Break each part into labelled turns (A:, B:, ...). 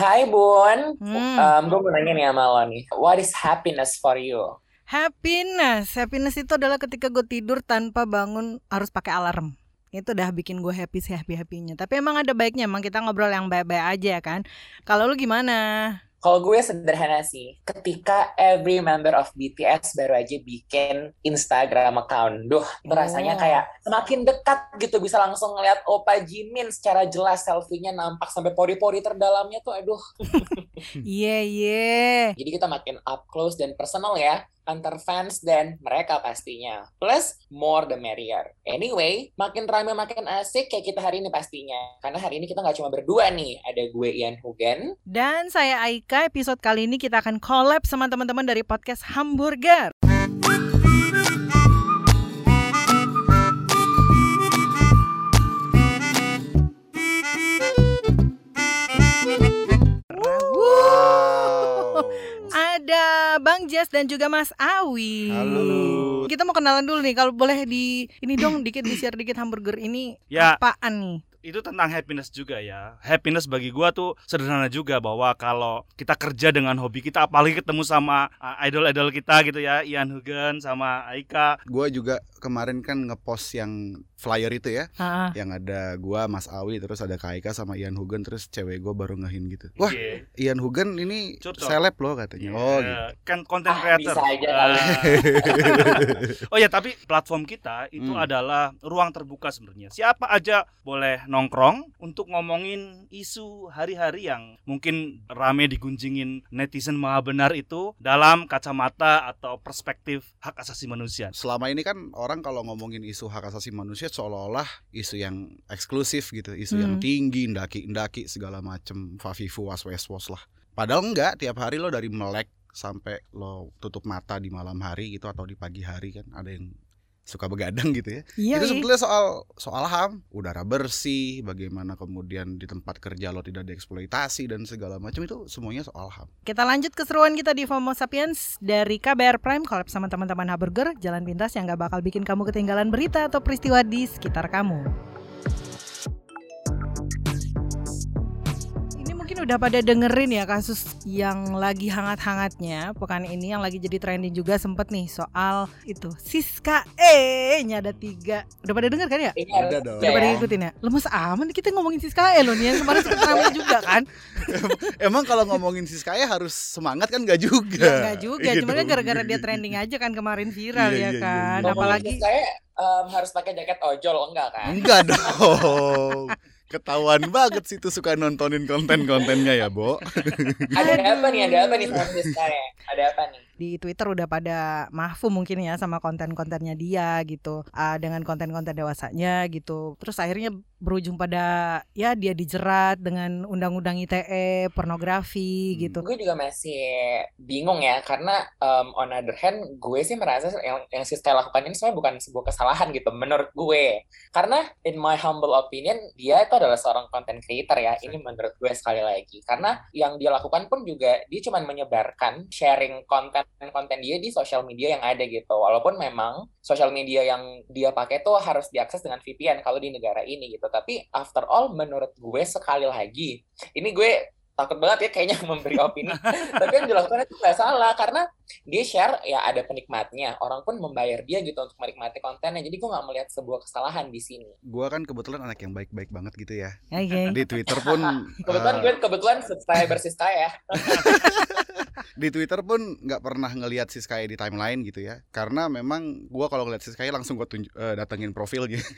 A: Hai Bun,
B: Hmm.
A: um, gue mau nanya nih sama lo nih, what is happiness for you?
B: Happiness, happiness itu adalah ketika gue tidur tanpa bangun harus pakai alarm. Itu udah bikin gue happy sih happy happynya. Tapi emang ada baiknya, emang kita ngobrol yang baik-baik aja ya kan. Kalau lu gimana?
A: Kalau gue sederhana sih, ketika every member of BTS baru aja bikin Instagram account, duh, itu rasanya
B: Oh.
A: kayak semakin dekat gitu, bisa langsung ngeliat Opa Jimin secara jelas selfie-nya nampak sampai pori-pori terdalamnya tuh, aduh.
B: Iya iya.
A: Jadi kita makin up close dan personal ya, antar fans dan mereka pastinya. Plus, more the merrier. Anyway, makin rame makin asik kayak kita hari ini pastinya. Karena hari ini kita nggak cuma berdua nih, ada gue Ian Hugen,
B: Dan saya Aika, episode kali ini kita akan collab sama teman-teman dari podcast Hamburger. Ada Bang Jas dan juga Mas Awi.
C: Halo.
B: Kita mau kenalan dulu nih, kalau boleh di ini dong dikit di share dikit hamburger ini
C: Ya,
B: apaan nih?
C: Itu tentang happiness juga ya. Happiness bagi gua tuh sederhana juga bahwa kalau kita kerja dengan hobi kita apalagi ketemu sama uh, idol-idol kita gitu ya, Ian Hugen sama Aika.
D: Gua juga kemarin kan ngepost yang flyer itu ya,
B: Ah,
D: yang ada gua Mas Awi terus ada Kaika sama Ian Hugen terus cewek gua baru ngehin gitu. Wah,
C: Iya.
D: Ian Hugen ini
C: Curcol.
D: seleb loh katanya. Oh gitu.
C: Iya, kan content
A: Ah,
C: creator.
A: bisa aja kali.
C: oh ya, tapi platform kita itu
D: Hmm.
C: adalah ruang terbuka sebenarnya. Siapa aja boleh nongkrong untuk ngomongin isu hari-hari yang mungkin rame digunjingin netizen maha benar itu dalam kacamata atau perspektif hak asasi manusia.
D: Selama ini kan orang kalau ngomongin isu hak asasi manusia seolah-olah isu yang eksklusif gitu, isu yang
B: Hmm.
D: tinggi, ndaki-ndaki segala macem, fafifu was was was lah. Padahal enggak, tiap hari lo dari melek sampai lo tutup mata di malam hari gitu atau di pagi hari kan ada yang suka begadang gitu ya.
B: iya.
D: itu
B: iya.
D: sebetulnya soal soal ham, udara bersih, bagaimana kemudian di tempat kerja lo tidak dieksploitasi dan segala macam itu semuanya soal ham.
B: Kita lanjut keseruan kita di FOMO Sapiens dari KBR Prime collab sama teman-teman Hamburger, jalan pintas yang gak bakal bikin kamu ketinggalan berita atau peristiwa di sekitar kamu. Udah pada dengerin ya kasus yang lagi hangat-hangatnya pekan ini yang lagi jadi trending juga sempet nih soal itu Siska E-nya ada tiga. Udah pada denger kan ya?
D: Udah
A: harus
D: dong.
B: Udah pada
A: ya.
B: ngikutin ya? Lemes aman kita ngomongin Siska E loh nih yang kemarin sempet rame juga kan?
D: Emang kalau ngomongin Siskaya harus semangat kan gak juga?
B: Ya enggak juga,
D: Iya
B: cuma kan gara-gara dia trending aja kan kemarin viral
D: Iya,
B: ya
D: iya, iya,
B: kan.
D: iya.
B: Apalagi
A: saya um, harus pakai jaket ojol enggak kan?
D: Enggak dong. Ketahuan banget sih tuh suka nontonin konten-kontennya ya, Bo.
A: Ada apa nih? Ada apa nih ya? Ada apa nih?
B: Di Twitter udah pada mahfum mungkin ya sama konten-kontennya dia gitu. Ah, dengan konten-konten dewasanya gitu. Terus akhirnya berujung pada ya dia dijerat dengan undang-undang ITE, pornografi
D: Hmm.
B: gitu.
A: Gue juga masih bingung ya, karena um, on other hand, gue sih merasa yang, yang Siska lakukan ini sebenarnya bukan sebuah kesalahan gitu, menurut gue. Karena in my humble opinion, dia itu adalah seorang content creator ya, ini menurut gue sekali lagi. Karena yang dia lakukan pun juga, dia cuma menyebarkan, sharing konten-konten dia di sosial media yang ada gitu. Walaupun memang sosial media yang dia pakai tuh harus diakses dengan VPN kalau di negara ini gitu. Tapi after all, menurut gue sekali lagi, ini gue takut banget ya kayaknya memberi opini tapi yang dilakukan itu nggak salah karena dia share ya ada penikmatnya orang pun membayar dia gitu untuk menikmati kontennya jadi gue nggak melihat sebuah kesalahan di sini
D: Gua kan kebetulan anak yang baik-baik banget gitu ya.
B: Oke.
D: Di Twitter pun
A: kebetulan
D: eh,
A: gue kebetulan subscriber Siska ya
D: di Twitter pun nggak pernah ngelihat Siskaya di timeline gitu ya. Karena memang gua kalau ngeliat Siskaya langsung gua tunjuk, eh, datengin profilnya.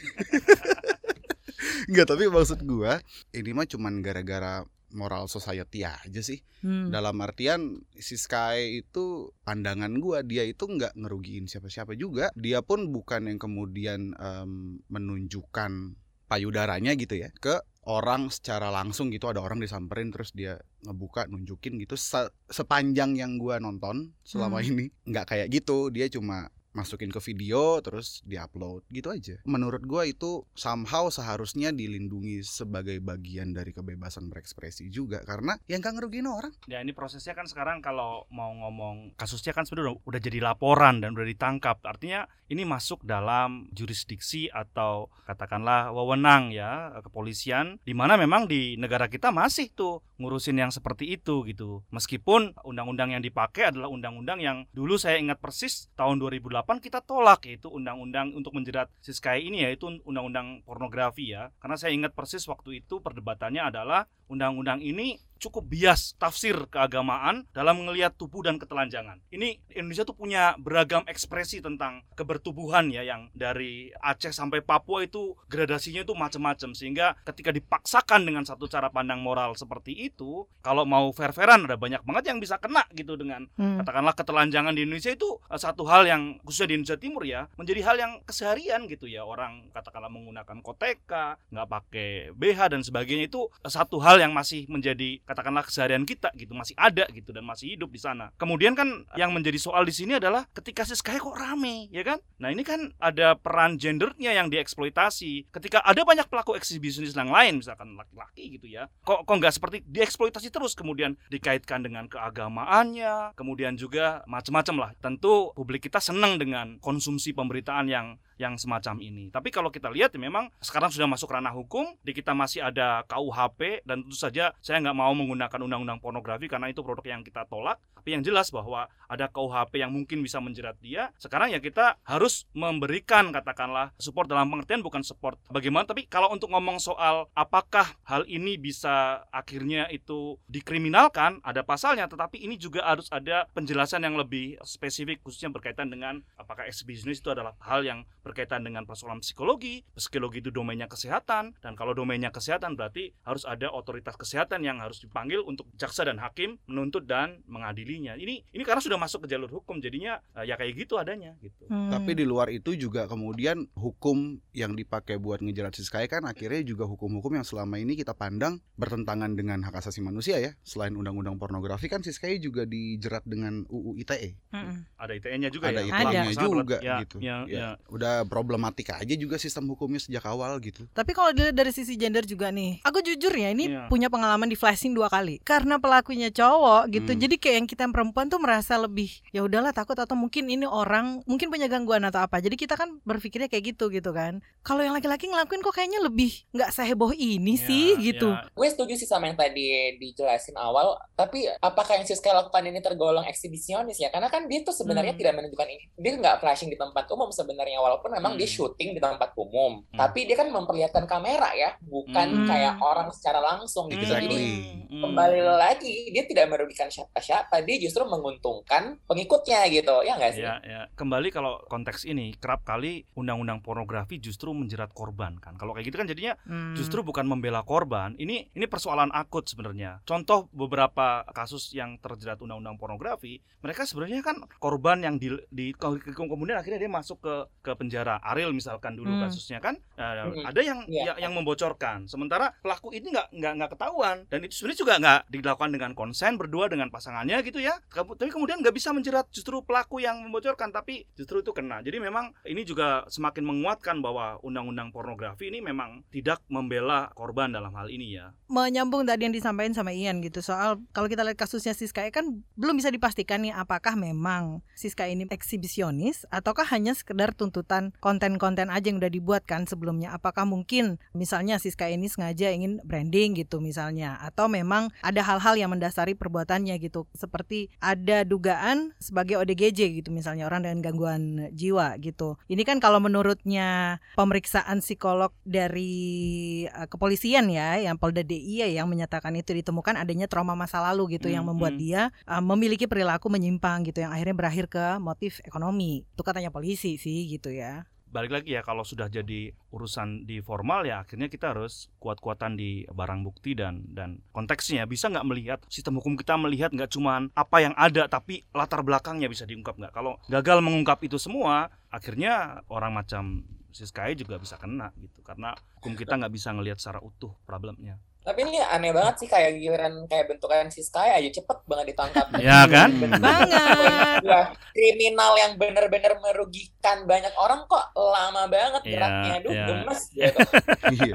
D: Enggak, tapi maksud gua ini mah cuman gara-gara moral society aja sih.
B: Hmm.
D: Dalam artian si Sky itu pandangan gua dia itu nggak ngerugiin siapa-siapa juga. Dia pun bukan yang kemudian em, menunjukkan payudaranya gitu ya ke orang secara langsung gitu ada orang disamperin terus dia ngebuka nunjukin gitu Se- sepanjang yang gua nonton selama
B: Hmm.
D: ini nggak kayak gitu dia cuma masukin ke video terus diupload gitu aja menurut gua itu somehow seharusnya dilindungi sebagai bagian dari kebebasan berekspresi juga karena yang nggak ngerugiin orang
C: Ya ini prosesnya kan sekarang kalau mau ngomong kasusnya kan sebenarnya udah, udah jadi laporan dan udah ditangkap. Artinya ini masuk dalam jurisdiksi atau katakanlah wewenang ya kepolisian di mana memang di negara kita masih tuh ngurusin yang seperti itu gitu. Meskipun undang-undang yang dipakai adalah undang-undang yang dulu saya ingat persis tahun 2008 kita tolak yaitu undang-undang untuk menjerat Siskai ini yaitu undang-undang pornografi ya. Karena saya ingat persis waktu itu perdebatannya adalah undang-undang ini cukup bias tafsir keagamaan dalam melihat tubuh dan ketelanjangan. Ini Indonesia tuh punya beragam ekspresi tentang kebertubuhan ya yang dari Aceh sampai Papua itu gradasinya itu macam-macam sehingga ketika dipaksakan dengan satu cara pandang moral seperti itu, kalau mau fair-fairan ada banyak banget yang bisa kena gitu dengan
B: Hmm.
C: katakanlah ketelanjangan di Indonesia itu eh, satu hal yang khususnya di Indonesia Timur ya menjadi hal yang keseharian gitu ya orang katakanlah menggunakan koteka nggak pakai BH dan sebagainya itu eh, satu hal yang masih menjadi katakanlah keseharian kita gitu masih ada gitu dan masih hidup di sana. Kemudian kan yang menjadi soal di sini adalah ketika Siskaya kok rame ya kan? Nah ini kan ada peran gendernya yang dieksploitasi. Ketika ada banyak pelaku eksibisionis yang lain misalkan laki-laki gitu ya kok kok nggak seperti dieksploitasi terus? Kemudian dikaitkan dengan keagamaannya kemudian juga macam-macam lah. Tentu publik kita senang dengan konsumsi pemberitaan yang yang semacam ini. Tapi kalau kita lihat ya memang sekarang sudah masuk ranah hukum, di kita masih ada KUHP dan tentu saja saya nggak mau menggunakan undang-undang pornografi karena itu produk yang kita tolak. Tapi yang jelas bahwa ada KUHP yang mungkin bisa menjerat dia. Sekarang ya kita harus memberikan katakanlah support dalam pengertian bukan support bagaimana. Tapi kalau untuk ngomong soal apakah hal ini bisa akhirnya itu dikriminalkan, ada pasalnya. Tetapi ini juga harus ada penjelasan yang lebih spesifik khususnya berkaitan dengan apakah exhibitionist itu adalah hal yang berkaitan dengan persoalan psikologi, psikologi itu domainnya kesehatan, dan kalau domainnya kesehatan berarti harus ada otoritas kesehatan yang harus dipanggil untuk jaksa dan hakim menuntut dan mengadilinya. Ini ini karena sudah masuk ke jalur hukum, jadinya eh, ya kayak gitu adanya gitu.
B: Hmm.
D: Tapi di luar itu juga kemudian hukum yang dipakai buat ngejerat Siskaya kan akhirnya juga hukum-hukum yang selama ini kita pandang bertentangan dengan hak asasi manusia ya. Selain undang-undang pornografi kan Siskaya juga dijerat dengan UU ITE.
B: Mm-mm.
C: Ada ITE-nya juga
D: Ada
C: ya.
D: ITE-nya juga.
C: Ya,
D: gitu.
C: Ya,
D: Ya.
C: ya.
D: Udah problematika aja juga sistem hukumnya sejak awal gitu.
B: Tapi kalau dilihat dari sisi gender juga nih, aku jujur ya ini
C: Iya.
B: punya pengalaman di flashing dua kali. Karena pelakunya cowok gitu,
D: Hmm.
B: jadi kayak yang kita yang perempuan tuh merasa lebih ya udahlah takut atau mungkin ini orang mungkin punya gangguan atau apa. Jadi kita kan berpikirnya kayak gitu gitu kan. Kalau yang laki-laki ngelakuin kok kayaknya lebih nggak seheboh ini
C: Ya,
B: sih gitu.
C: ya.
A: Gue setuju sih sama yang tadi dijelasin awal, tapi apakah yang Siska lakukan ini tergolong eksibisionis ya? Karena kan dia tuh sebenarnya
B: Hmm.
A: tidak menunjukkan ini. Dia nggak flashing di tempat umum sebenarnya, walaupun memang dia
C: Hmm.
A: syuting di tempat umum.
C: Hmm.
A: Tapi dia kan memperlihatkan kamera ya, bukan
B: Hmm.
A: kayak orang secara langsung gitu.
D: Exactly.
A: Jadi
C: Hmm.
A: kembali lagi, dia tidak merugikan siapa-siapa, dia justru menguntungkan pengikutnya gitu, ya nggak sih?
C: Ya, ya. Kembali kalau konteks ini kerap kali undang-undang pornografi justru menjerat korban kan. Kalau kayak gitu kan jadinya
B: Hmm.
C: justru bukan membela korban. Ini ini persoalan akut sebenarnya. Contoh beberapa kasus yang terjerat undang-undang pornografi, mereka sebenarnya kan korban yang di, di kemudian akhirnya dia masuk ke ke penjara. Ariel misalkan dulu
B: Hmm.
C: kasusnya kan
A: Hmm.
C: ada yang
A: Iya.
C: yang, yang membocorkan. Sementara pelaku ini nggak nggak nggak ketahuan dan itu sebenarnya juga nggak dilakukan dengan konsen berdua dengan pasangannya gitu ya. Tapi kemudian nggak bisa menjerat justru pelaku yang membocorkan tapi justru itu kena. Jadi memang ini juga semakin menguatkan bahwa undang-undang pornografi ini memang tidak membela korban dalam hal ini ya.
B: menyambung tadi yang disampaikan sama Ian gitu soal kalau kita lihat kasusnya Siska kan belum bisa dipastikan nih apakah memang Siska ini eksibisionis ataukah hanya sekedar tuntutan konten-konten aja yang udah dibuat kan sebelumnya. Apakah mungkin misalnya Siska ini sengaja ingin branding gitu misalnya? Atau memang ada hal-hal yang mendasari perbuatannya gitu? Seperti ada dugaan sebagai ODGJ gitu misalnya orang dengan gangguan jiwa gitu. Ini kan kalau menurutnya pemeriksaan psikolog dari eh, kepolisian ya yang Polda DI ya yang menyatakan itu ditemukan adanya trauma masa lalu gitu yang
C: Hmm,
B: membuat
C: hmm.
B: dia eh, memiliki perilaku menyimpang gitu yang akhirnya berakhir ke motif ekonomi. Itu katanya polisi sih gitu ya
C: Balik lagi ya kalau sudah jadi urusan di formal ya akhirnya kita harus kuat-kuatan di barang bukti dan dan konteksnya. Bisa nggak melihat sistem hukum kita melihat nggak cuman apa yang ada tapi latar belakangnya bisa diungkap nggak? Kalau gagal mengungkap itu semua akhirnya orang macam Siskaya juga bisa kena gitu karena hukum kita nggak bisa ngelihat secara utuh problemnya
A: Tapi ini aneh banget sih kayak giliran kayak bentukan si Sky aja cepet banget ditangkap.
C: Ya kan?
B: Banget.
A: Wah, kriminal yang benar-benar merugikan banyak orang kok lama banget
C: Iya,
A: geraknya. Aduh,
C: iya.
A: gemes gitu.
D: Iya.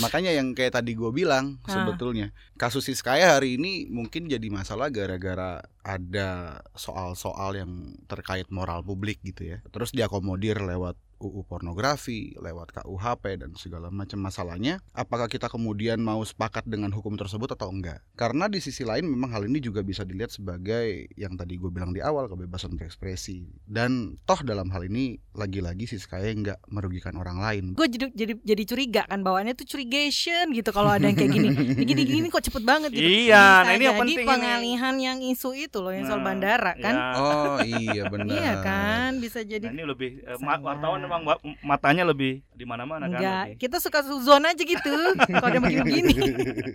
D: Makanya yang kayak tadi gue bilang
B: Ah.
D: sebetulnya kasus Siskaya hari ini mungkin jadi masalah gara-gara ada soal-soal yang terkait moral publik gitu ya. Terus diakomodir lewat UU pornografi, lewat KUHP dan segala macam masalahnya. Apakah kita kemudian mau sepakat dengan hukum tersebut atau enggak? Karena di sisi lain memang hal ini juga bisa dilihat sebagai yang tadi gue bilang di awal kebebasan berekspresi. Dan toh dalam hal ini lagi-lagi Siskaya nggak merugikan orang lain.
B: gue jadi jadi jadi curiga kan bawaannya tuh curigation gitu kalau ada yang kayak gini gini gini kok cepet banget gitu
C: Iya, nah ini yang
B: jadi
C: penting ini.
B: pengalihan yang isu itu loh yang soal
C: Nah,
B: bandara kan
C: ya.
D: Oh iya benar.
B: iya kan bisa jadi
C: Nah, ini lebih
B: Saya.
C: wartawan memang matanya lebih di mana-mana kan.
B: enggak kita suka suzon aja gitu kalau ada begini-begini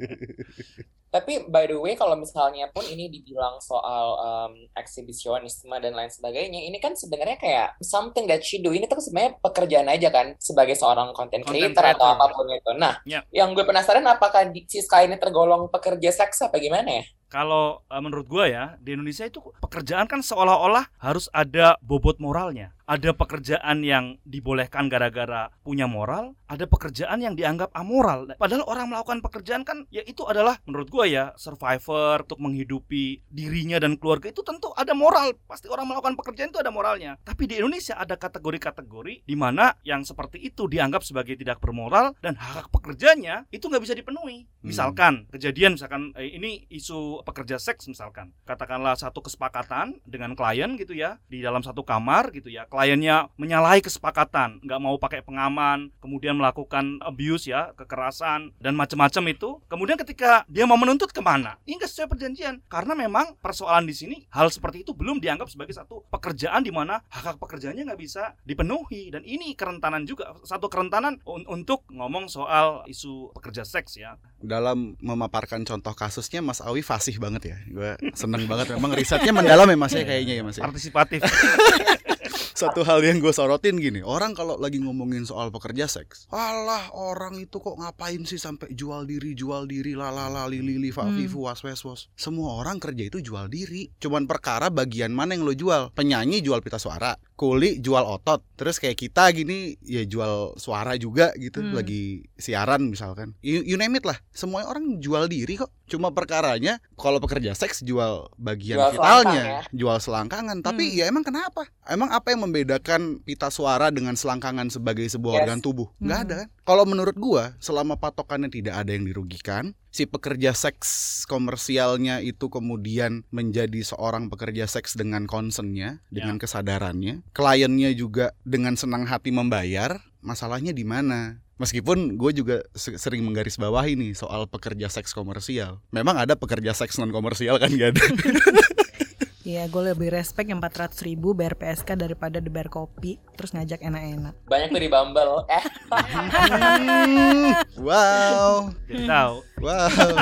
A: Tapi by the way kalau misalnya pun ini dibilang soal um, eksibisionisme dan lain sebagainya, ini kan sebenarnya kayak something that she do. Ini tuh sebenarnya pekerjaan aja kan sebagai seorang content
C: Content
A: creator atau
C: creator.
A: apa pun itu. Nah,
C: Ya.
A: yang gue penasaran apakah di, si Sky ini tergolong pekerja seks apa gimana ya?
C: Kalau eh, menurut gua ya di Indonesia itu pekerjaan kan seolah-olah harus ada bobot moralnya. Ada pekerjaan yang dibolehkan gara-gara punya moral, ada pekerjaan yang dianggap amoral. Padahal orang melakukan pekerjaan kan ya itu adalah menurut gua ya survivor untuk menghidupi dirinya dan keluarga itu tentu ada moral. Pasti orang melakukan pekerjaan itu ada moralnya. Tapi di Indonesia ada kategori-kategori di mana yang seperti itu dianggap sebagai tidak bermoral dan hak pekerjanya itu nggak bisa dipenuhi.
D: Hmm.
C: Misalkan kejadian misalkan eh, ini isu pekerja seks misalkan katakanlah satu kesepakatan dengan klien gitu ya di dalam satu kamar gitu ya kliennya menyalahi kesepakatan nggak mau pakai pengaman kemudian melakukan abuse ya kekerasan dan macam-macam itu kemudian ketika dia mau menuntut ke mana ini nggak sesuai perjanjian karena memang persoalan di sini hal seperti itu belum dianggap sebagai satu pekerjaan di mana hak hak pekerjaannya nggak bisa dipenuhi dan ini kerentanan juga satu kerentanan un- untuk ngomong soal isu pekerja seks ya
D: Dalam memaparkan contoh kasusnya Mas Awi fasih banget ya. Gue seneng banget memang risetnya mendalam ya Mas ya kayaknya ya Mas. ya.
C: partisipatif
D: Satu hal yang gue sorotin gini, orang kalau lagi ngomongin soal pekerja seks, alah orang itu kok ngapain sih sampai jual diri, jual diri, lalala, lili, li, fa,
B: Hmm.
D: fi, fu, was, wes, wos. Semua orang kerja itu jual diri. Cuman perkara bagian mana yang lo jual. Penyanyi jual pita suara, kuli jual otot. Terus kayak kita gini ya jual suara juga gitu,
B: Hmm.
D: lagi siaran misalkan. You, you name it lah. Semua orang jual diri kok. Cuma perkaranya kalau pekerja seks jual bagian
A: Jual
D: vitalnya,
A: selangkang
D: jual selangkangan. Tapi
B: Hmm.
D: ya emang kenapa? Emang apa yang membedakan pita suara dengan selangkangan sebagai sebuah
A: Yes.
D: organ tubuh? Nggak
B: Hmm.
D: ada kan? Kalau menurut gua, selama patokannya tidak ada yang dirugikan, si pekerja seks komersialnya itu kemudian menjadi seorang pekerja seks dengan concernnya, dengan kesadarannya, kliennya juga dengan senang hati membayar, masalahnya di mana? Meskipun gue juga se- sering menggarisbawahi nih soal pekerja seks komersial. Memang ada pekerja seks non komersial kan gak ada.
B: Iya, gue lebih respect yang 400 ribu bayar PSK daripada dibayar kopi terus ngajak enak-enak.
A: Banyak tuh di Bumble. Eh,
D: Hmm, wow,
C: jadi tahu
D: wow.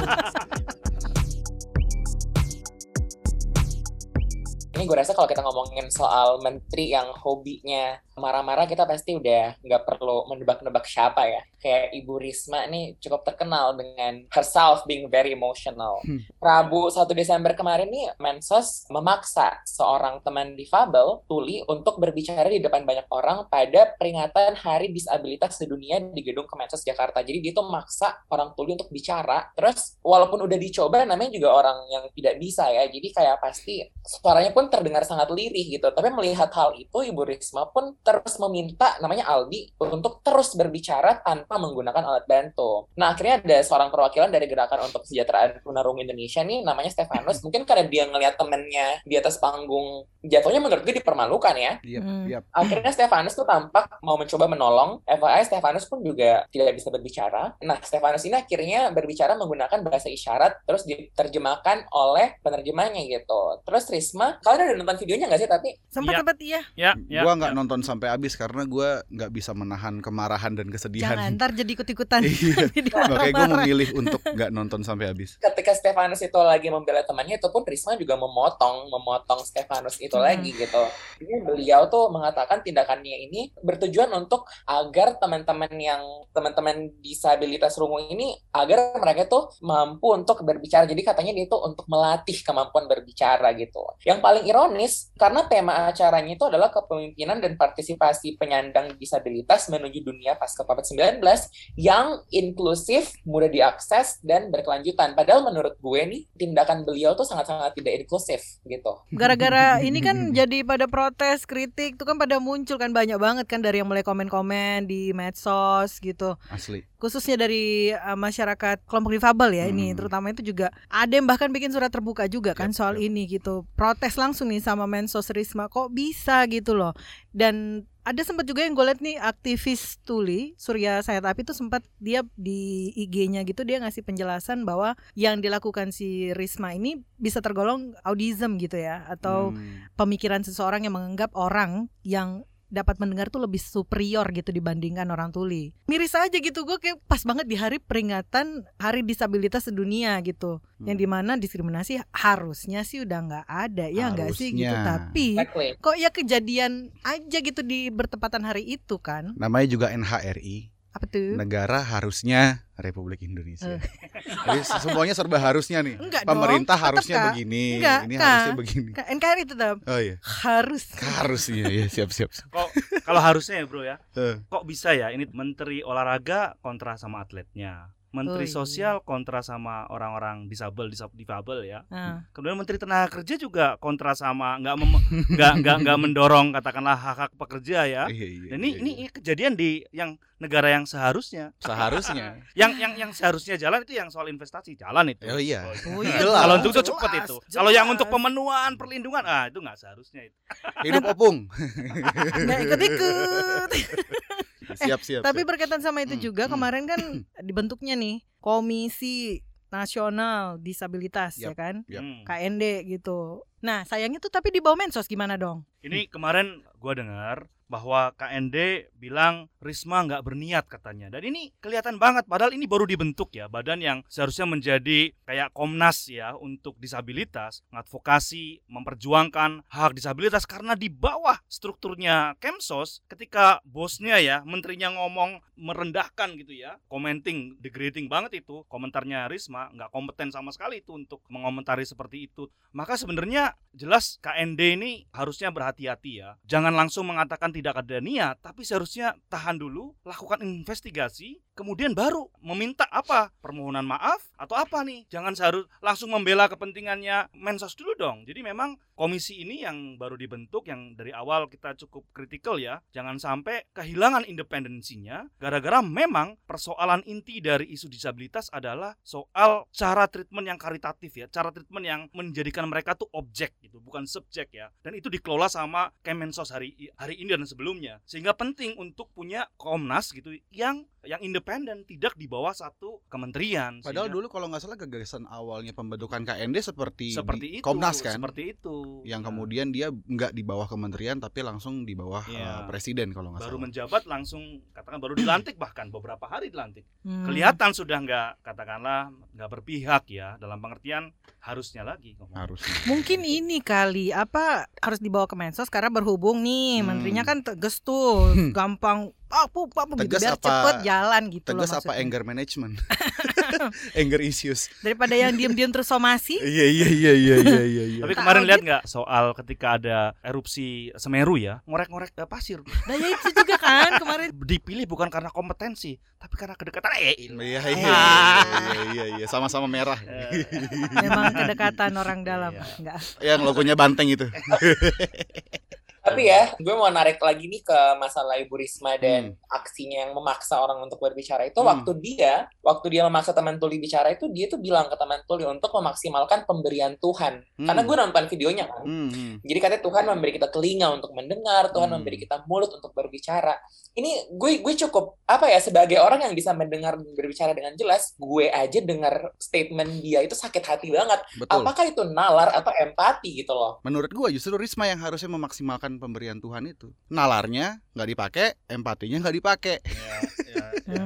A: Ini gue rasa kalau kita ngomongin soal menteri yang hobinya marah-marah, kita pasti udah nggak perlu menebak-nebak siapa ya. Kayak Ibu Risma nih cukup terkenal dengan herself being very emotional.
D: Hmm.
A: Rabu 1 Desember kemarin nih, Mensos memaksa seorang teman difabel, Tuli, untuk berbicara di depan banyak orang pada peringatan Hari Disabilitas Sedunia di gedung Kemensos Jakarta. Jadi dia tuh maksa orang Tuli untuk bicara. Terus walaupun udah dicoba, namanya juga orang yang tidak bisa ya. Jadi kayak pasti suaranya pun terdengar sangat lirih gitu. Tapi melihat hal itu, Ibu Risma pun terus meminta namanya Aldi untuk terus berbicara tanpa menggunakan alat bantu. Nah, akhirnya ada seorang perwakilan dari Gerakan untuk Kesejahteraan Tunarungu Indonesia nih, namanya Stefanus. Mungkin karena dia ngelihat temennya di atas panggung, jatuhnya menurut gue dipermalukan ya.
D: Yap,
B: Hmm.
D: yap.
A: Akhirnya Stefanus tuh tampak mau mencoba menolong. FYI Stefanus pun juga tidak bisa berbicara. Nah, Stefanus ini akhirnya berbicara menggunakan bahasa isyarat terus diterjemahkan oleh penerjemahnya gitu. Terus Risma, kalian udah nonton videonya nggak sih? Tapi
B: Sempat
C: Iya.
B: sempat iya.
C: Ya, ya.
D: Gua nggak nonton sampai habis karena gua nggak bisa menahan kemarahan dan kesedihan.
B: Jangan ntar jadi ikut-ikutan.
D: Iya.
B: Jadi
D: Makanya gue memilih untuk nggak nonton sampai habis.
A: ketika Stefanus itu lagi membela temannya itu pun Risma juga memotong memotong Stefanus itu
B: Hmm.
A: lagi gitu. Jadi beliau tuh mengatakan tindakannya ini bertujuan untuk agar teman-teman yang teman-teman disabilitas rungu ini agar mereka tuh mampu untuk berbicara. Jadi katanya dia itu untuk melatih kemampuan berbicara gitu. Yang paling ironis karena tema acaranya itu adalah kepemimpinan dan partisipasi penyandang disabilitas menuju dunia pasca COVID-19 yang inklusif, mudah diakses, dan berkelanjutan. Padahal menurut gue nih, tindakan beliau tuh sangat-sangat tidak inklusif gitu.
B: Gara-gara ini kan jadi pada protes, kritik tuh kan pada muncul kan banyak banget kan dari yang mulai komen-komen di medsos gitu.
D: Asli.
B: Khususnya dari uh, masyarakat kelompok difabel ya ini
D: Hmm.
B: terutama itu juga ada yang bahkan bikin surat terbuka juga kan
D: Yap,
B: soal
D: yap.
B: ini gitu. Protes langsung nih sama Mensos Risma kok bisa gitu loh. Dan ada sempat juga yang gue liat nih aktivis Tuli Surya Sayat Api tuh sempat dia di IG-nya gitu dia ngasih penjelasan bahwa yang dilakukan si Risma ini bisa tergolong audism gitu ya atau
D: Hmm.
B: pemikiran seseorang yang menganggap orang yang dapat mendengar tuh lebih superior gitu dibandingkan orang tuli. Miris aja gitu gue kayak pas banget di hari peringatan Hari Disabilitas Sedunia gitu.
D: Hmm.
B: Yang di mana diskriminasi harusnya sih udah nggak ada ya nggak sih gitu. Tapi kok ya kejadian aja gitu di bertepatan hari itu kan?
D: Namanya juga NHRI.
B: Apa tuh?
D: Negara harusnya Republik Indonesia. Jadi semuanya serba harusnya nih.
B: Enggak
D: Pemerintah
B: dong,
D: harusnya
B: tetep, Kak.
D: begini,
B: Enggak,
D: ini
B: Kak.
D: harusnya begini.
B: Ka- NKRI tetap
D: Oh iya.
B: harus.
D: Harus iya, iya siap siap. siap.
C: Kok kalau harusnya ya, Bro ya.
D: Eh.
C: Kok bisa ya ini menteri olahraga kontra sama atletnya. Menteri
B: Oh, iya.
C: sosial kontra sama orang-orang disabel, disab- difabel ya.
B: Nah,
C: Kemudian Menteri Tenaga Kerja juga kontra sama nggak nggak nggak nggak mendorong katakanlah hak hak pekerja ya.
D: Iya, iya,
C: Dan ini
D: iya,
C: ini
D: iya.
C: ini kejadian di yang negara yang seharusnya.
D: seharusnya.
C: Yang yang yang seharusnya jalan itu yang soal investasi jalan itu.
D: Oh iya.
B: Oh iya,
D: Jelas.
C: Kalau untuk itu cepat itu.
B: jelas.
C: Kalau yang untuk pemenuhan perlindungan ah itu nggak seharusnya itu.
D: Hidup opung.
B: nggak ikut-ikut.
D: Siap siap.
B: Tapi
D: siap.
B: berkaitan sama itu
D: Hmm,
B: juga
D: hmm.
B: kemarin kan dibentuknya nih Komisi Nasional Disabilitas ya
D: Yap,
B: kan
D: Yap.
C: Hmm.
B: KND gitu. Nah sayangnya tuh tapi di bawah mensos gimana dong?
C: Ini kemarin gua dengar bahwa KND bilang Risma nggak berniat katanya. Dan ini kelihatan banget padahal ini baru dibentuk ya, badan yang seharusnya menjadi kayak Komnas ya untuk disabilitas, mengadvokasi, memperjuangkan hak disabilitas karena di bawah strukturnya Kemsos ketika bosnya ya, menterinya ngomong merendahkan gitu ya, commenting, degrading banget itu, komentarnya Risma nggak kompeten sama sekali itu untuk mengomentari seperti itu. Maka sebenarnya jelas KND ini harusnya berhati-hati ya. Jangan langsung mengatakan tidak ada niat, tapi seharusnya tahan dulu, lakukan investigasi, kemudian baru meminta apa? Permohonan maaf atau apa nih? Jangan seharus langsung membela kepentingannya Mensos dulu dong. Jadi memang komisi ini yang baru dibentuk yang dari awal kita cukup kritikal ya. Jangan sampai kehilangan independensinya gara-gara memang persoalan inti dari isu disabilitas adalah soal cara treatment yang karitatif ya, cara treatment yang menjadikan mereka tuh objek gitu, bukan subjek ya. Dan itu dikelola sama Kemensos hari hari ini dan sebelumnya. Sehingga penting untuk punya Komnas gitu yang yang independen tidak di bawah satu kementerian.
D: Padahal
C: Sehingga-
D: dulu kalau nggak salah gagasan awalnya pembentukan KND seperti,
C: seperti
D: di
C: itu
D: Komnas kan.
C: seperti itu
D: yang
C: Nah,
D: kemudian dia nggak di bawah kementerian tapi langsung di bawah
C: Iya.
D: eh, presiden kalau nggak
C: baru
D: salah.
C: menjabat langsung katakan baru dilantik bahkan beberapa hari dilantik
B: Hmm.
C: kelihatan sudah nggak katakanlah nggak berpihak ya dalam pengertian harusnya lagi.
D: Harusnya.
B: Mungkin ini kali apa harus dibawa ke mensos karena berhubung nih
D: Hmm.
B: menterinya kan tegas tuh, gampang apa apa gitu
D: Tegas
B: biar
D: apa-
B: cepet jalan gitu loh
D: Tegas apa
B: maksudnya.
D: anger management? anger issues.
B: Daripada yang diem-diem terus somasi.
D: Iya iya iya iya iya iya. iya.
C: Tapi kemarin lihat nggak soal ketika ada erupsi Semeru ya ngorek-ngorek eh, pasir
B: Nah ya itu juga kan kemarin
C: dipilih bukan karena kompetensi tapi karena kedekatan eh
D: Iya iya iya iya iya iya sama-sama merah.
C: Eh,
B: memang kedekatan orang dalam
C: Iya.
B: enggak.
D: Yang logonya banteng itu.
A: Tapi ya, gue mau narik lagi nih ke masalah Ibu Risma dan hmm. aksinya yang memaksa orang untuk berbicara itu. Hmm. Waktu dia, waktu dia memaksa teman Tuli bicara itu, dia tuh bilang ke teman Tuli untuk memaksimalkan pemberian Tuhan. Hmm. Karena gue nonton videonya kan. Hmm, hmm. Jadi katanya Tuhan memberi kita telinga untuk mendengar, Tuhan hmm. memberi kita mulut untuk berbicara. Ini gue gue cukup apa ya sebagai orang yang bisa mendengar berbicara dengan jelas, gue aja dengar statement dia itu sakit hati banget. Betul. Apakah itu nalar atau empati gitu loh?
D: Menurut gue justru Risma yang harusnya memaksimalkan pemberian Tuhan itu. Nalarnya nggak dipakai, empatinya nggak dipakai. Ya, ya, ya,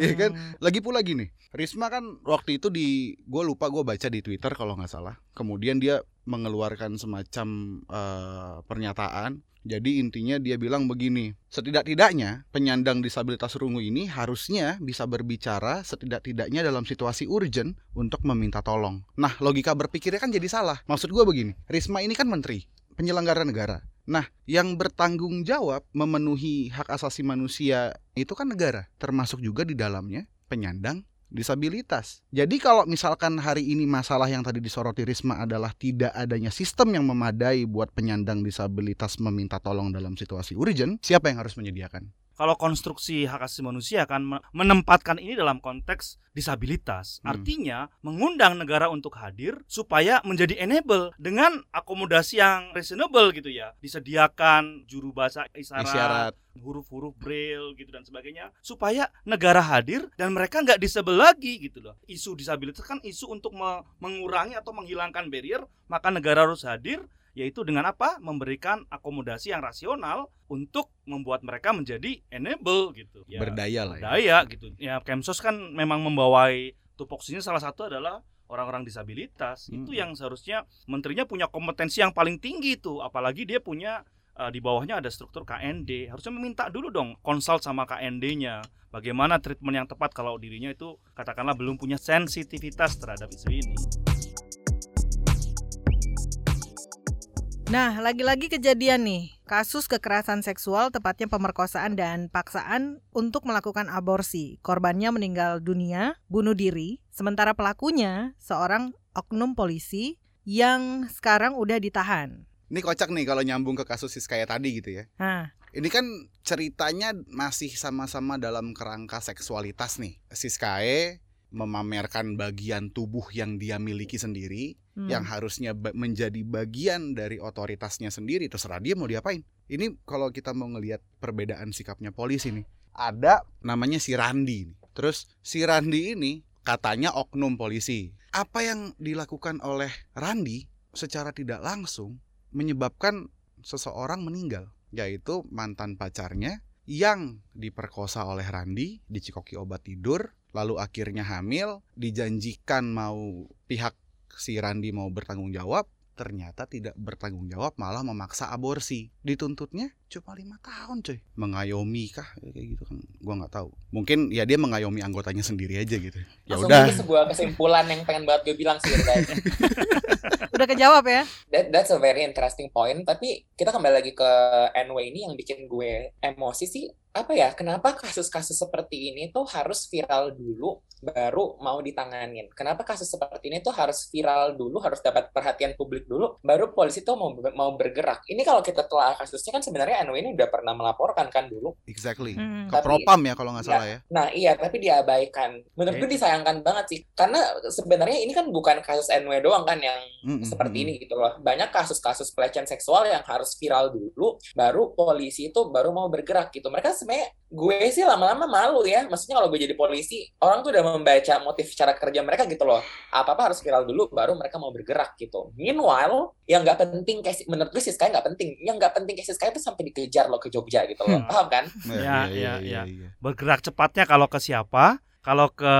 D: ya. kan? Lagi pula gini, Risma kan waktu itu di, gue lupa gue baca di Twitter kalau nggak salah. Kemudian dia mengeluarkan semacam uh, pernyataan. Jadi intinya dia bilang begini, setidak-tidaknya penyandang disabilitas rungu ini harusnya bisa berbicara setidak-tidaknya dalam situasi urgent untuk meminta tolong. Nah logika berpikirnya kan jadi salah. Maksud gue begini, Risma ini kan menteri, penyelenggara negara. Nah, yang bertanggung jawab memenuhi hak asasi manusia itu kan negara, termasuk juga di dalamnya penyandang disabilitas. Jadi kalau misalkan hari ini masalah yang tadi disoroti Risma adalah tidak adanya sistem yang memadai buat penyandang disabilitas meminta tolong dalam situasi urgent, siapa yang harus menyediakan?
C: Kalau konstruksi hak asasi manusia kan menempatkan ini dalam konteks disabilitas. Hmm. Artinya mengundang negara untuk hadir supaya menjadi enable dengan akomodasi yang reasonable gitu ya. Disediakan juru bahasa isyarat, isyarat. huruf-huruf braille gitu dan sebagainya supaya negara hadir dan mereka nggak disebel lagi gitu loh. Isu disabilitas kan isu untuk mengurangi atau menghilangkan barrier, maka negara harus hadir yaitu dengan apa? Memberikan akomodasi yang rasional untuk membuat mereka menjadi enable gitu.
D: Ya, berdaya lah
C: ya. Berdaya gitu. Ya Kemsos kan memang membawai tupoksinya salah satu adalah orang-orang disabilitas. Hmm. Itu yang seharusnya menterinya punya kompetensi yang paling tinggi itu, apalagi dia punya uh, di bawahnya ada struktur KND. Harusnya meminta dulu dong konsult sama KND-nya. Bagaimana treatment yang tepat kalau dirinya itu katakanlah belum punya sensitivitas terhadap isu ini.
B: Nah, lagi-lagi kejadian nih, kasus kekerasan seksual tepatnya pemerkosaan dan paksaan untuk melakukan aborsi. Korbannya meninggal dunia, bunuh diri, sementara pelakunya seorang oknum polisi yang sekarang udah ditahan.
D: Ini kocak nih kalau nyambung ke kasus kayak tadi gitu ya. Hah. Ini kan ceritanya masih sama-sama dalam kerangka seksualitas nih. Siskae memamerkan bagian tubuh yang dia miliki sendiri hmm. yang harusnya menjadi bagian dari otoritasnya sendiri terserah dia mau diapain. Ini kalau kita mau ngelihat perbedaan sikapnya polisi nih. Ada namanya si Randi Terus si Randi ini katanya oknum polisi. Apa yang dilakukan oleh Randi secara tidak langsung menyebabkan seseorang meninggal, yaitu mantan pacarnya yang diperkosa oleh Randi, dicikoki obat tidur, lalu akhirnya hamil, dijanjikan mau pihak si Randi mau bertanggung jawab, ternyata tidak bertanggung jawab malah memaksa aborsi. Dituntutnya cuma lima tahun coy. Mengayomi kah? Kayak gitu kan. Gua nggak tahu. Mungkin ya dia mengayomi anggotanya sendiri aja gitu.
A: Ya udah. sebuah kesimpulan yang pengen banget gue bilang sih
B: udah kejawab ya?
A: That, that's a very interesting point. Tapi kita kembali lagi ke NW ini yang bikin gue emosi sih apa ya kenapa kasus-kasus seperti ini tuh harus viral dulu baru mau ditanganin? Kenapa kasus seperti ini tuh harus viral dulu harus dapat perhatian publik dulu baru polisi tuh mau mau bergerak? Ini kalau kita telah kasusnya kan sebenarnya Anu ini udah pernah melaporkan kan dulu.
D: Exactly. Hmm. ke propam ya kalau nggak salah ya.
A: Nah iya tapi diabaikan. Menurut gue disayangkan banget sih karena sebenarnya ini kan bukan kasus NW doang kan yang mm -hmm. seperti ini gitu loh. Banyak kasus-kasus pelecehan seksual yang harus viral dulu baru polisi itu baru mau bergerak gitu. Mereka sebenarnya gue sih lama-lama malu ya maksudnya kalau gue jadi polisi orang tuh udah membaca motif cara kerja mereka gitu loh apa apa harus viral dulu baru mereka mau bergerak gitu meanwhile yang nggak penting kayak menurut gue sih sekali nggak penting yang nggak penting kayak sekali itu sampai dikejar loh ke Jogja gitu loh hmm. paham kan
C: ya ya ya, ya. bergerak cepatnya kalau ke siapa kalau ke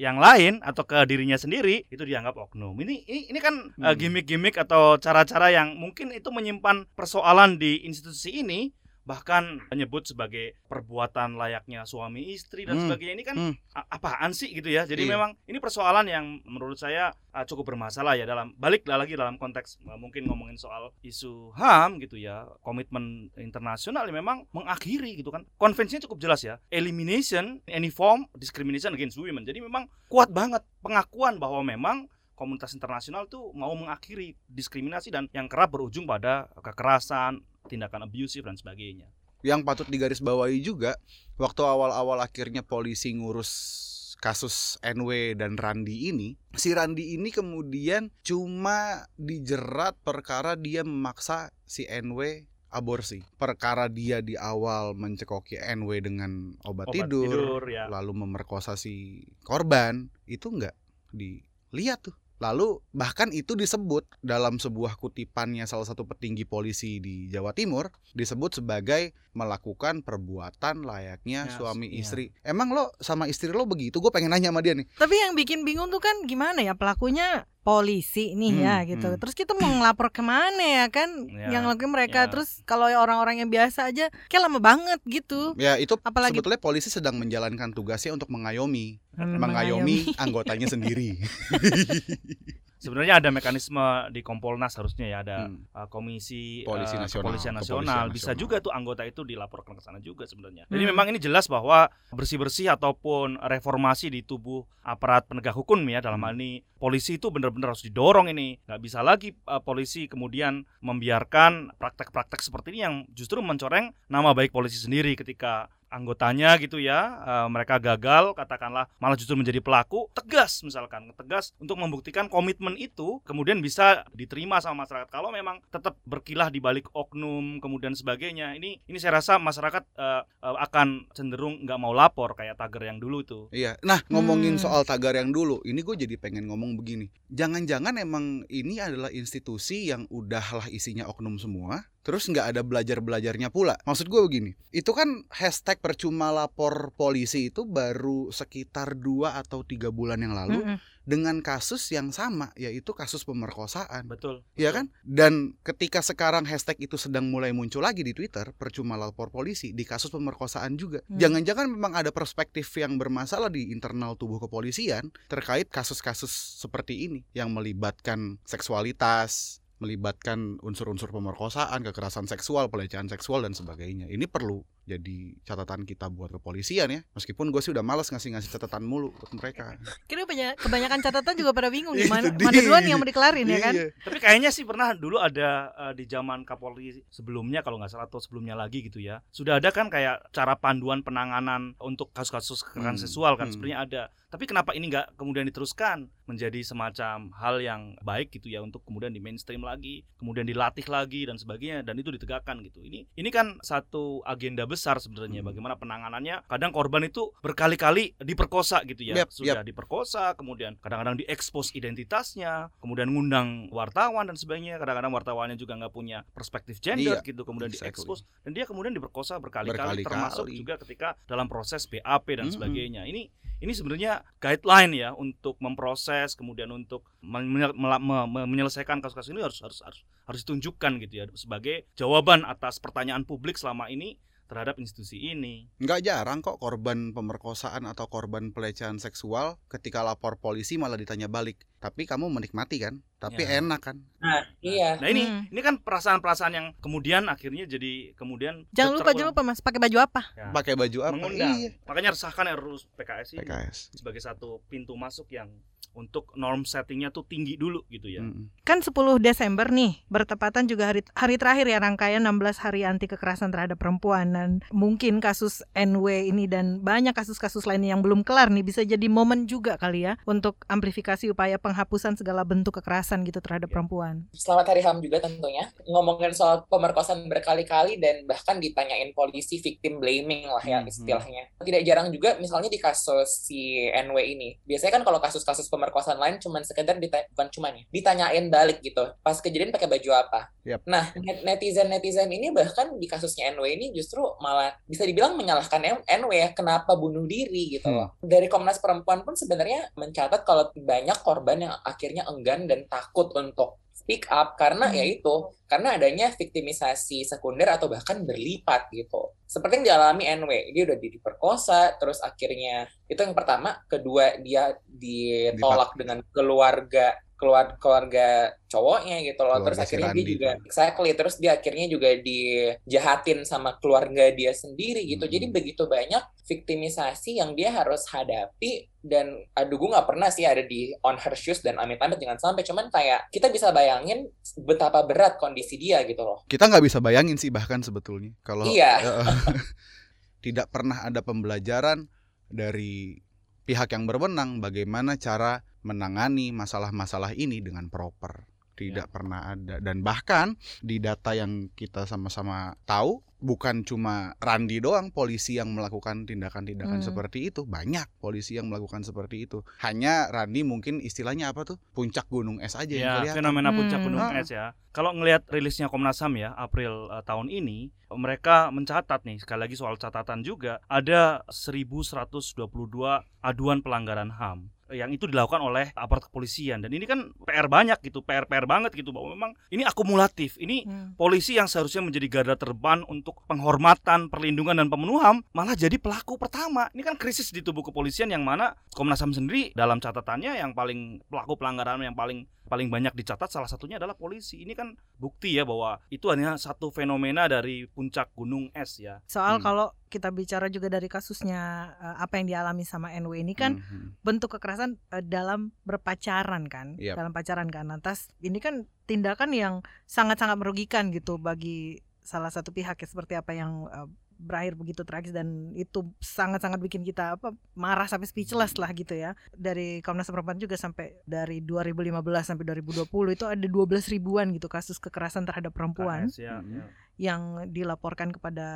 C: yang lain atau ke dirinya sendiri itu dianggap oknum. Ini ini, ini kan hmm. gimmick-gimmick atau cara-cara yang mungkin itu menyimpan persoalan di institusi ini bahkan menyebut sebagai perbuatan layaknya suami istri dan hmm. sebagainya ini kan hmm. apaan sih gitu ya jadi iya. memang ini persoalan yang menurut saya uh, cukup bermasalah ya dalam balik lagi dalam konteks uh, mungkin ngomongin soal isu ham gitu ya komitmen internasional yang memang mengakhiri gitu kan konvensinya cukup jelas ya elimination any form discrimination against women jadi memang kuat banget pengakuan bahwa memang komunitas internasional tuh mau mengakhiri diskriminasi dan yang kerap berujung pada kekerasan tindakan abusive dan sebagainya.
D: Yang patut digarisbawahi juga waktu awal-awal akhirnya polisi ngurus kasus NW dan Randi ini, si Randi ini kemudian cuma dijerat perkara dia memaksa si NW aborsi. Perkara dia di awal mencekoki NW dengan obat,
C: Obat
D: tidur,
C: tidur, ya.
D: lalu memerkosa si korban, itu nggak dilihat tuh. Lalu bahkan itu disebut dalam sebuah kutipannya salah satu petinggi polisi di Jawa Timur disebut sebagai melakukan perbuatan layaknya
C: Ya,
D: suami
C: iya.
D: istri. Emang lo sama istri lo begitu? Gue pengen nanya sama dia nih.
B: Tapi yang bikin bingung tuh kan gimana ya pelakunya polisi nih
D: Hmm,
B: ya gitu.
D: hmm.
B: Terus kita mau ngelapor ke mana ya kan?
C: Ya,
B: yang lakuin mereka
C: ya.
B: terus kalau orang-orang yang biasa aja kayak lama banget gitu.
D: Ya itu
B: Apalagi
D: sebetulnya polisi sedang menjalankan tugasnya untuk mengayomi,
B: Hmm,
D: mengayomi anggotanya sendiri.
C: Sebenarnya ada mekanisme di Kompolnas harusnya ya ada
D: Hmm.
C: uh, komisi
D: Polisi
C: uh,
D: nasional,
C: kepolisian nasional.
D: kepolisian
C: Bisa
D: nasional.
C: juga tuh anggota itu dilaporkan ke sana juga sebenarnya. Jadi
B: Hmm.
C: memang ini jelas bahwa bersih-bersih ataupun reformasi di tubuh aparat penegak hukum ya dalam
D: Hmm.
C: hal ini polisi itu benar-benar harus didorong ini. nggak bisa lagi uh, polisi kemudian membiarkan praktek-praktek seperti ini yang justru mencoreng nama baik polisi sendiri ketika anggotanya gitu ya uh, mereka gagal katakanlah malah justru menjadi pelaku tegas misalkan tegas untuk membuktikan komitmen itu kemudian bisa diterima sama masyarakat kalau memang tetap berkilah di balik oknum kemudian sebagainya ini ini saya rasa masyarakat uh, uh, akan cenderung nggak mau lapor kayak tagar yang dulu itu
D: Iya. Nah, ngomongin
B: Hmm.
D: soal tagar yang dulu, ini gue jadi pengen ngomong begini. Jangan-jangan emang ini adalah institusi yang udahlah isinya oknum semua, terus nggak ada belajar-belajarnya pula. Maksud gue begini, itu kan hashtag percuma lapor polisi itu baru sekitar dua atau tiga bulan yang lalu
B: Mm-mm.
D: dengan kasus yang sama, yaitu kasus pemerkosaan.
C: betul
D: Iya kan? Dan ketika sekarang hashtag itu sedang mulai muncul lagi di Twitter, percuma lapor polisi di kasus pemerkosaan juga.
B: Hmm.
D: Jangan-jangan memang ada perspektif yang bermasalah di internal tubuh kepolisian terkait kasus-kasus seperti ini yang melibatkan seksualitas, melibatkan unsur-unsur pemerkosaan, kekerasan seksual, pelecehan seksual dan sebagainya. Ini perlu jadi catatan kita buat kepolisian ya. Meskipun gue sih udah malas ngasih-ngasih catatan mulu buat mereka.
B: Kira banyak kebanyakan catatan juga pada bingung gimana
D: dia.
B: mana duluan yang mau dikelarin ya kan?
D: Iya.
C: Tapi kayaknya sih pernah dulu ada eh, di zaman Kapolri sebelumnya kalau nggak salah atau sebelumnya lagi gitu ya. Sudah ada kan kayak cara panduan penanganan untuk kasus-kasus kekerasan
D: Hmm,
C: seksual kan
D: hmm.
C: sebenarnya ada. Tapi kenapa ini nggak kemudian diteruskan menjadi semacam hal yang baik gitu ya untuk kemudian di mainstream lagi, kemudian dilatih lagi dan sebagainya dan itu ditegakkan gitu. Ini ini kan satu agenda besar sebenarnya
D: Hmm.
C: bagaimana penanganannya. Kadang korban itu berkali-kali diperkosa gitu ya.
D: Yap,
C: Sudah diperkosa, kemudian kadang-kadang diekspos identitasnya, kemudian ngundang wartawan dan sebagainya. Kadang-kadang wartawannya juga nggak punya perspektif gender
D: Iya,
C: gitu, kemudian
D: exactly.
C: diekspos dan dia kemudian diperkosa berkali-kali,
D: Berkali-kali.
C: termasuk juga ketika dalam proses BAP dan
D: Mm-mm.
C: sebagainya. Ini ini sebenarnya guideline ya untuk memproses kemudian untuk menyelesaikan kasus-kasus ini harus harus harus harus ditunjukkan gitu ya sebagai jawaban atas pertanyaan publik selama ini terhadap institusi ini.
D: Nggak jarang kok korban pemerkosaan atau korban pelecehan seksual ketika lapor polisi malah ditanya balik. Tapi kamu menikmati kan? Tapi
C: Ya.
D: enak kan?
A: Nah, iya.
C: Nah ini
B: Hmm.
C: ini kan perasaan-perasaan yang kemudian akhirnya jadi kemudian
B: Jangan lupa jangan lupa Mas pakai baju apa?
C: Ya,
D: Pakai baju apa?
C: mengundang.
D: Iya.
C: Makanya resahkan RUU PKS ini
D: PKS.
C: sebagai satu pintu masuk yang untuk norm settingnya tuh tinggi dulu gitu ya.
B: Kan 10 Desember nih, bertepatan juga hari hari terakhir ya rangkaian 16 hari anti kekerasan terhadap perempuan dan mungkin kasus NW ini dan banyak kasus-kasus lainnya yang belum kelar nih bisa jadi momen juga kali ya untuk amplifikasi upaya penghapusan segala bentuk kekerasan gitu terhadap
C: Ya.
B: perempuan.
A: Selamat Hari HAM juga tentunya. Ngomongin soal pemerkosaan berkali-kali dan bahkan ditanyain polisi victim blaming lah ya
D: Hmm,
A: istilahnya. Tidak jarang juga misalnya di kasus si NW ini. Biasanya kan kalau kasus-kasus pemerkosaan lain cuman sekedar ditanya, bukan cuman ya, ditanyain balik gitu. Pas kejadian pakai baju apa.
D: Yap.
A: Nah, net- netizen-netizen ini bahkan di kasusnya NW ini justru malah bisa dibilang menyalahkan NW ya kenapa bunuh diri gitu
D: Hmm.
A: Dari Komnas Perempuan pun sebenarnya mencatat kalau banyak korban yang akhirnya enggan dan takut untuk speak up karena
B: Hmm.
A: ya itu karena adanya viktimisasi sekunder atau bahkan berlipat gitu. Seperti yang dialami NW, dia udah diperkosa, terus akhirnya itu yang pertama, kedua dia ditolak dengan keluarga keluar keluarga cowoknya gitu loh. Terus
D: Keluarga si
A: akhirnya dia juga exactly terus dia akhirnya juga dijahatin sama keluarga dia sendiri gitu.
D: Hmm.
A: jadi begitu banyak viktimisasi yang dia harus hadapi dan aduh gue nggak pernah sih ada di on her shoes dan amit-amit jangan sampai. Cuman kayak kita bisa bayangin betapa berat kondisi dia gitu loh.
D: Kita nggak bisa bayangin sih bahkan sebetulnya. Kalau
A: Iya.
D: tidak pernah ada pembelajaran dari pihak yang berwenang bagaimana cara menangani masalah-masalah ini dengan proper. Tidak pernah ada dan bahkan di data yang kita sama-sama tahu bukan cuma Randi doang polisi yang melakukan tindakan-tindakan
B: Hmm.
D: seperti itu banyak polisi yang melakukan seperti itu hanya Randi mungkin istilahnya apa tuh puncak gunung es aja yang
C: Ya,
D: kelihatan
C: fenomena puncak
B: Hmm.
C: gunung
D: Ah.
C: es ya. Kalau ngelihat rilisnya Komnas HAM ya, April eh, tahun ini, mereka mencatat nih, sekali lagi soal catatan juga, ada 1122 aduan pelanggaran HAM yang itu dilakukan oleh aparat kepolisian dan ini kan PR banyak gitu, PR-PR banget gitu bahwa memang ini akumulatif. Ini
B: Hmm.
C: polisi yang seharusnya menjadi garda terdepan untuk penghormatan, perlindungan dan pemenuhan malah jadi pelaku pertama. Ini kan krisis di tubuh kepolisian yang mana Komnas HAM sendiri dalam catatannya yang paling pelaku pelanggaran yang paling paling banyak dicatat salah satunya adalah polisi. Ini kan bukti ya bahwa itu hanya satu fenomena dari puncak gunung es ya.
B: Soal
D: Hmm.
B: kalau kita bicara juga dari kasusnya eh, apa yang dialami sama NW ini kan
D: Mhm.
B: bentuk kekerasan eh, dalam berpacaran kan,
D: Yap.
B: dalam pacaran kan. Lantas ini kan tindakan yang sangat-sangat merugikan gitu bagi salah satu pihak ya seperti apa yang eh, berakhir begitu tragis dan itu sangat-sangat bikin kita apa marah sampai speechless lah gitu ya. Dari Komnas Perempuan juga sampai dari 2015 sampai 2020 itu ada 12 ribuan gitu kasus kekerasan terhadap perempuan
C: KS ya, ya.
B: yang dilaporkan kepada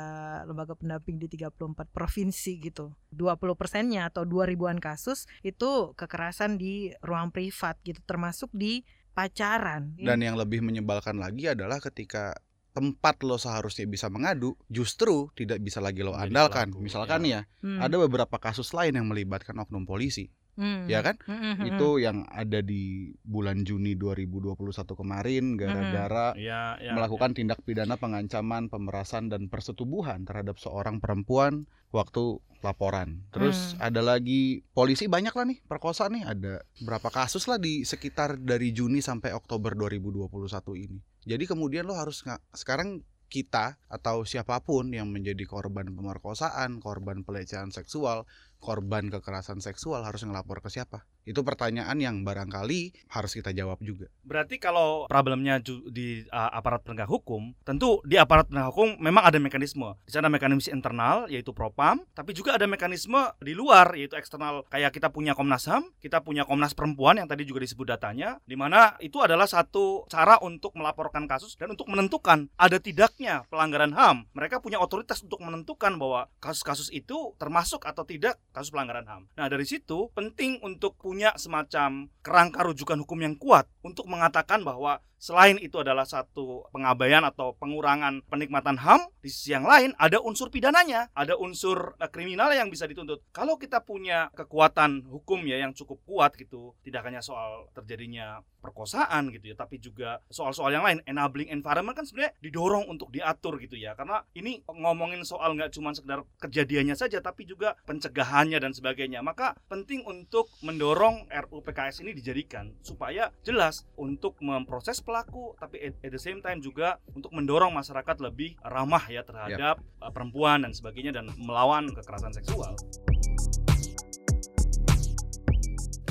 B: lembaga pendamping di 34 provinsi gitu. 20 persennya atau 2 ribuan kasus itu kekerasan di ruang privat gitu termasuk di pacaran.
D: Dan yang lebih menyebalkan lagi adalah ketika tempat lo seharusnya bisa mengadu, justru tidak bisa lagi lo andalkan.
C: pelaku,
D: Misalkan ya,
B: Hmm,
D: ada beberapa kasus lain yang melibatkan oknum polisi,
B: hmm,
D: ya kan?
B: hmm, hmm, hmm,
D: Itu yang ada di bulan Juni 2021 kemarin gara-gara
C: Ya, ya,
D: melakukan tindak pidana pengancaman, pemerasan dan persetubuhan terhadap seorang perempuan waktu laporan. Terus
B: Hmm.
D: ada lagi polisi banyak lah nih perkosa nih ada berapa kasus lah di sekitar dari Juni sampai Oktober 2021 ini. Jadi kemudian lo harus sekarang kita atau siapa pun yang menjadi korban pemerkosaan, korban pelecehan seksual, korban kekerasan seksual harus ngelapor ke siapa? Itu pertanyaan yang barangkali harus kita jawab juga.
C: Berarti kalau problemnya di uh, aparat penegak hukum, tentu di aparat penegak hukum memang ada mekanisme. Di sana mekanisme internal yaitu Propam, tapi juga ada mekanisme di luar yaitu eksternal. Kayak kita punya Komnas HAM, kita punya Komnas Perempuan yang tadi juga disebut datanya, di mana itu adalah satu cara untuk melaporkan kasus dan untuk menentukan ada tidaknya pelanggaran HAM. Mereka punya otoritas untuk menentukan bahwa kasus-kasus itu termasuk atau tidak kasus pelanggaran HAM. Nah, dari situ penting untuk punya semacam kerangka rujukan hukum yang kuat untuk mengatakan bahwa selain itu adalah satu pengabaian atau pengurangan penikmatan HAM, di sisi yang lain ada unsur pidananya, ada unsur eh, kriminal yang bisa dituntut. Kalau kita punya kekuatan hukum ya yang cukup kuat gitu, tidak hanya soal terjadinya perkosaan gitu ya, tapi juga soal-soal yang lain, enabling environment kan sebenarnya didorong untuk diatur gitu ya, karena ini ngomongin soal nggak cuma sekedar kejadiannya saja, tapi juga pencegahannya dan sebagainya. Maka penting untuk mendorong RUU PKS ini dijadikan supaya jelas untuk memproses pelaku, tapi at, the same time juga untuk mendorong masyarakat lebih ramah ya terhadap uh, perempuan dan sebagainya dan melawan kekerasan seksual.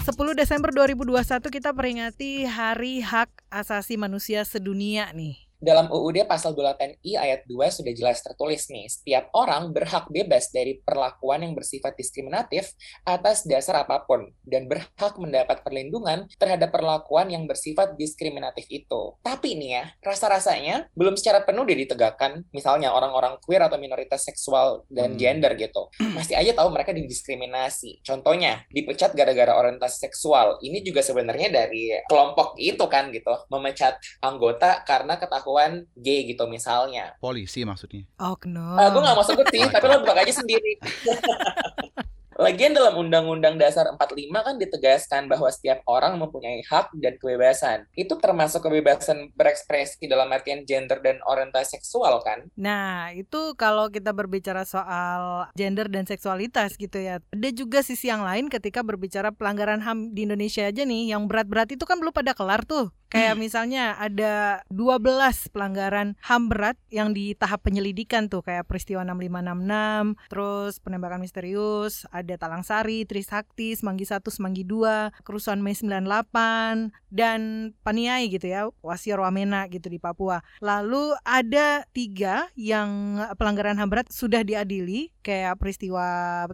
B: 10 Desember 2021 kita peringati Hari Hak Asasi Manusia Sedunia nih.
A: Dalam UUD pasal 28I ayat 2 sudah jelas tertulis nih, setiap orang berhak bebas dari perlakuan yang bersifat diskriminatif atas dasar apa pun dan berhak mendapat perlindungan terhadap perlakuan yang bersifat diskriminatif itu. Tapi nih ya, rasa-rasanya belum secara penuh dia ditegakkan, misalnya orang-orang queer atau minoritas seksual dan
D: Hmm.
A: gender gitu. Masih aja tahu mereka didiskriminasi. Contohnya, dipecat gara-gara orientasi seksual. Ini juga sebenarnya dari kelompok itu kan gitu, memecat anggota karena ketahuan gay gitu misalnya.
D: Polisi maksudnya.
B: Oh, no.
A: gue gak mau sebut sih,
D: Oh,
A: tapi lo buka aja sendiri. Lagian dalam Undang-Undang Dasar 45 kan ditegaskan bahwa setiap orang mempunyai hak dan kebebasan. Itu termasuk kebebasan berekspresi dalam artian gender dan orientasi seksual kan?
B: Nah, itu kalau kita berbicara soal gender dan seksualitas gitu ya. Ada juga sisi yang lain ketika berbicara pelanggaran HAM di Indonesia aja nih, yang berat-berat itu kan belum pada kelar tuh. Kayak misalnya ada 12 pelanggaran HAM berat yang di tahap penyelidikan tuh kayak peristiwa 6566, terus penembakan misterius, ada Talang Sari, Trisakti, Semanggi 1, Semanggi 2, kerusuhan Mei 98 dan Paniai gitu ya, Wasior Wamena gitu di Papua. Lalu ada tiga yang pelanggaran HAM berat sudah diadili kayak peristiwa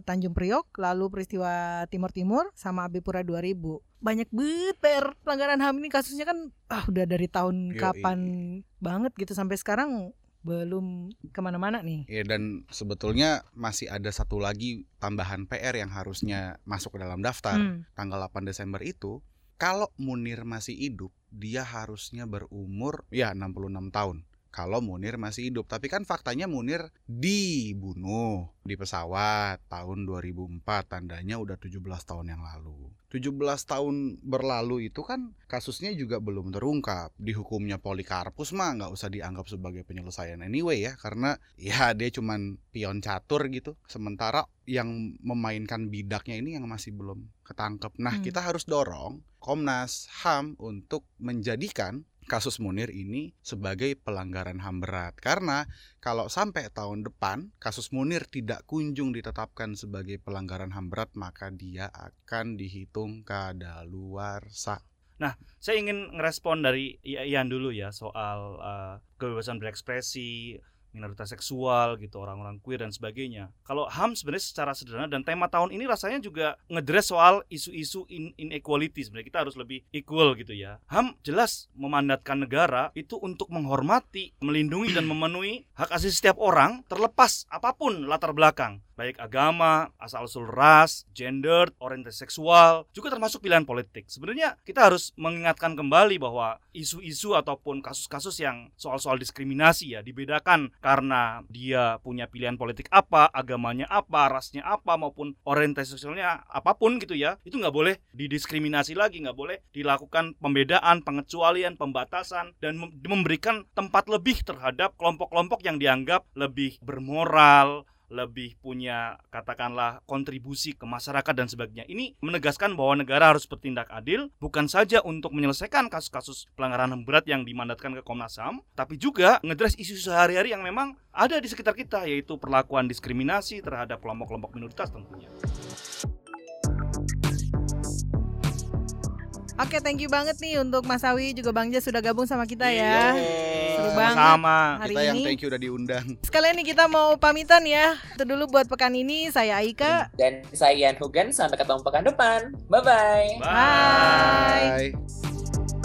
B: Tanjung Priok, lalu peristiwa Timur Timur sama Abipura 2000 banyak banget PR pelanggaran HAM ini kasusnya kan ah udah dari tahun
D: Yoi.
B: kapan banget gitu sampai sekarang belum ke mana-mana nih.
D: Ya dan sebetulnya masih ada satu lagi tambahan PR yang harusnya masuk ke dalam daftar
B: Hmm.
D: tanggal 8 Desember itu. Kalau Munir masih hidup, dia harusnya berumur ya 66 tahun. Kalau Munir masih hidup, tapi kan faktanya Munir dibunuh di pesawat tahun 2004, tandanya udah 17 tahun yang lalu. 17 tahun berlalu itu kan kasusnya juga belum terungkap. Dihukumnya Polikarpus mah nggak usah dianggap sebagai penyelesaian anyway ya, karena ya dia cuman pion catur gitu. Sementara yang memainkan bidaknya ini yang masih belum ketangkep. Nah,
B: Hmm.
D: kita harus dorong Komnas HAM untuk menjadikan kasus Munir ini sebagai pelanggaran HAM berat. Karena kalau sampai tahun depan kasus Munir tidak kunjung ditetapkan sebagai pelanggaran HAM berat, maka dia akan dihitung kadaluarsa.
C: Saya ingin ngerespon dari Ian dulu ya soal eh, kebebasan berekspresi, minoritas seksual gitu, orang-orang queer dan sebagainya. Kalau HAM sebenarnya secara sederhana dan tema tahun ini rasanya juga ngedress soal isu-isu in- inequality sebenarnya kita harus lebih equal gitu ya. HAM jelas memandatkan negara itu untuk menghormati, melindungi dan memenuhi hak asasi setiap orang terlepas apa pun latar belakang baik agama, asal-usul ras, gender, orientasi seksual, juga termasuk pilihan politik. Sebenarnya kita harus mengingatkan kembali bahwa isu-isu ataupun kasus-kasus yang soal-soal diskriminasi ya dibedakan karena dia punya pilihan politik apa, agamanya apa, rasnya apa maupun orientasi seksualnya apa pun gitu ya, itu nggak boleh didiskriminasi lagi, nggak boleh dilakukan pembedaan, pengecualian, pembatasan dan mem- memberikan tempat lebih terhadap kelompok-kelompok yang dianggap lebih bermoral, lebih punya katakanlah kontribusi ke masyarakat dan sebagainya. Ini menegaskan bahwa negara harus bertindak adil bukan saja untuk menyelesaikan kasus-kasus pelanggaran HAM berat yang dimandatkan ke Komnas HAM, tapi juga ngedres isu sehari-hari yang memang ada di sekitar kita yaitu perlakuan diskriminasi terhadap kelompok-kelompok minoritas tentunya.
B: Oke, thank you banget nih untuk Mas Awi juga Bang Jas sudah gabung sama kita
C: Iya.
B: ya. Seru banget.
C: Sama.
B: Hari
D: Kita yang
B: ini.
D: thank you udah diundang.
B: Sekalian nih kita mau pamitan ya. Itu dulu buat pekan ini saya Aika.
A: Dan saya Ian Hugan, sampai ketemu pekan depan. Bye-bye.
B: Bye.
D: Bye.